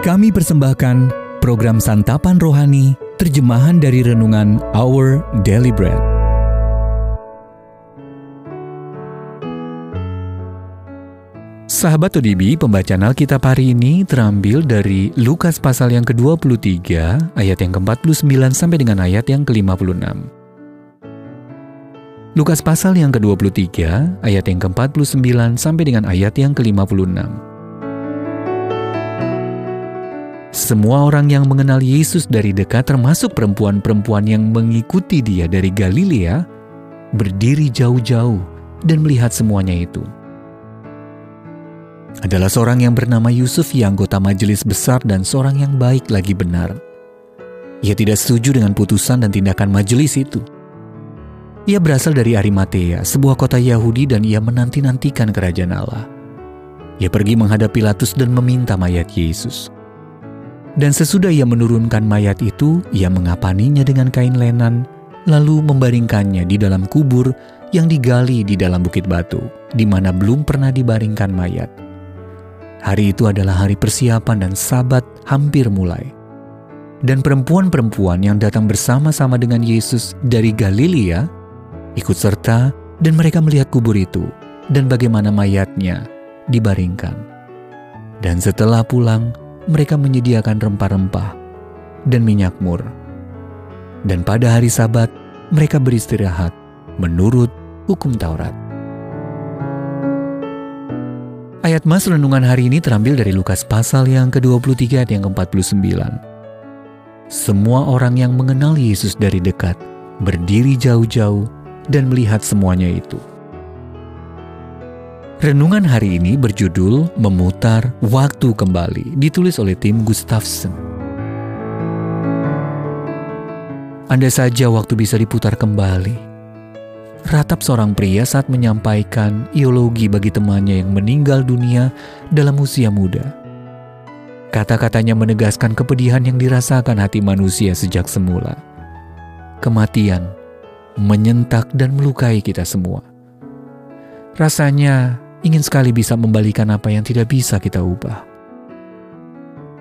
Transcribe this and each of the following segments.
Kami persembahkan program Santapan Rohani, terjemahan dari Renungan Our Daily Bread. Sahabat ODB, pembacaan Alkitab hari ini terambil dari Lukas pasal yang ke-23, ayat yang ke-49 sampai dengan ayat yang ke-56. Lukas pasal yang ke-23, ayat yang ke-49 sampai dengan ayat yang ke-56. Semua orang yang mengenal Yesus dari dekat termasuk perempuan-perempuan yang mengikuti dia dari Galilea berdiri jauh-jauh dan melihat semuanya itu. Adalah seorang yang bernama Yusuf yang anggota majelis besar dan seorang yang baik lagi benar. Ia tidak setuju dengan putusan dan tindakan majelis itu. Ia berasal dari Arimatea, sebuah kota Yahudi dan ia menanti-nantikan kerajaan Allah. Ia pergi menghadap Pilatus dan meminta mayat Yesus. Dan sesudah ia menurunkan mayat itu, ia mengapaninya dengan kain lenan, lalu membaringkannya di dalam kubur yang digali di dalam bukit batu, di mana belum pernah dibaringkan mayat. Hari itu adalah hari persiapan dan sabat hampir mulai. Dan perempuan-perempuan yang datang bersama-sama dengan Yesus dari Galilea ikut serta dan mereka melihat kubur itu dan bagaimana mayatnya dibaringkan. Dan setelah pulang, mereka menyediakan rempah-rempah dan minyak mur. Dan pada hari Sabat, mereka beristirahat menurut hukum Taurat. Ayat Mas renungan hari ini terambil dari Lukas pasal yang ke-23 ayat yang ke-49. Semua orang yang mengenal Yesus dari dekat berdiri jauh-jauh dan melihat semuanya itu. Renungan hari ini berjudul Memutar Waktu Kembali, ditulis oleh tim Gustafsson. Anda saja waktu bisa diputar kembali. Ratap seorang pria saat menyampaikan ideologi bagi temannya yang meninggal dunia dalam usia muda. Kata-katanya menegaskan kepedihan yang dirasakan hati manusia sejak semula. Kematian menyentak dan melukai kita semua. Rasanya ingin sekali bisa membalikan apa yang tidak bisa kita ubah.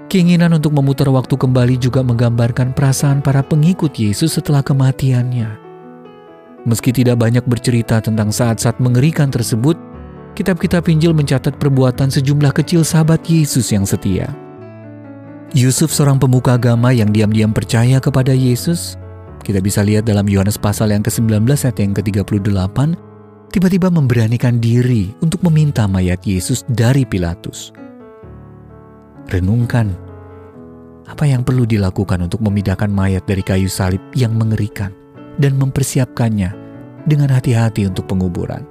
Keinginan untuk memutar waktu kembali juga menggambarkan perasaan para pengikut Yesus setelah kematiannya. Meski tidak banyak bercerita tentang saat-saat mengerikan tersebut, kitab-kitab Injil mencatat perbuatan sejumlah kecil sahabat Yesus yang setia. Yusuf seorang pemuka agama yang diam-diam percaya kepada Yesus, kita bisa lihat dalam Yohanes pasal yang ke-19 ayat yang ke-38, tiba-tiba memberanikan diri untuk meminta mayat Yesus dari Pilatus. Renungkan apa yang perlu dilakukan untuk memindahkan mayat dari kayu salib yang mengerikan dan mempersiapkannya dengan hati-hati untuk penguburan.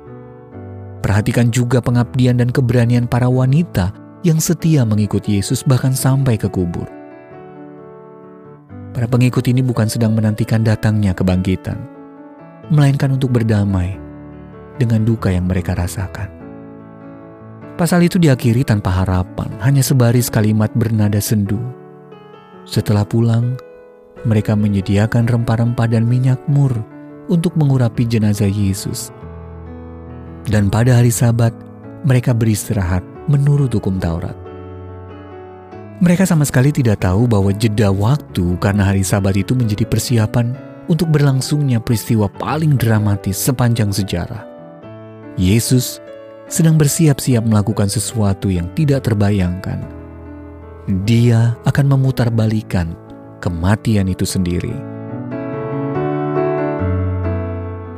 Perhatikan juga pengabdian dan keberanian para wanita yang setia mengikut Yesus bahkan sampai ke kubur. Para pengikut ini bukan sedang menantikan datangnya kebangkitan, melainkan untuk berdamai dengan duka yang mereka rasakan. Pasal itu diakhiri tanpa harapan, hanya sebaris kalimat bernada sendu. Setelah pulang, mereka menyediakan rempah-rempah dan minyak mur untuk mengurapi jenazah Yesus. Dan pada hari Sabat, mereka beristirahat menurut hukum Taurat. Mereka sama sekali tidak tahu bahwa jeda waktu karena hari Sabat itu menjadi persiapan untuk berlangsungnya peristiwa paling dramatis sepanjang sejarah. Yesus sedang bersiap-siap melakukan sesuatu yang tidak terbayangkan. Dia akan memutarbalikan kematian itu sendiri.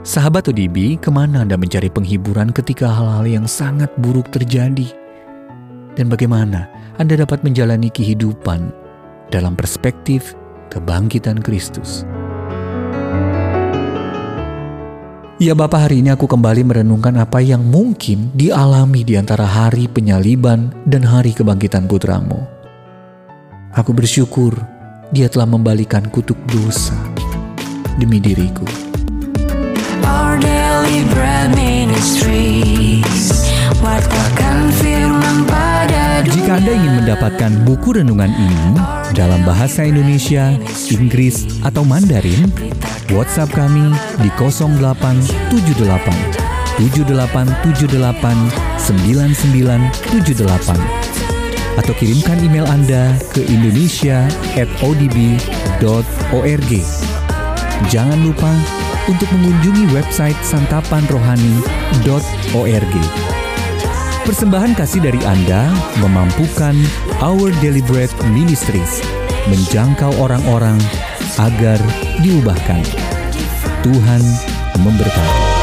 Sahabat ODB, ke mana Anda mencari penghiburan ketika hal-hal yang sangat buruk terjadi? Dan bagaimana Anda dapat menjalani kehidupan dalam perspektif kebangkitan Kristus? Ya Bapak hari ini aku kembali merenungkan apa yang mungkin dialami di antara hari penyaliban dan hari kebangkitan putramu. Aku bersyukur dia telah membalikan kutuk dosa demi diriku. Our daily bread mendapatkan buku renungan ini dalam bahasa Indonesia, Inggris, atau Mandarin, WhatsApp kami di 0878 7878 9978 atau kirimkan email Anda ke indonesia@odb.org. Jangan lupa untuk mengunjungi website santapanrohani.org. Persembahan kasih dari Anda memampukan Our Deliberate Ministries menjangkau orang-orang agar diubahkan. Tuhan memberkati.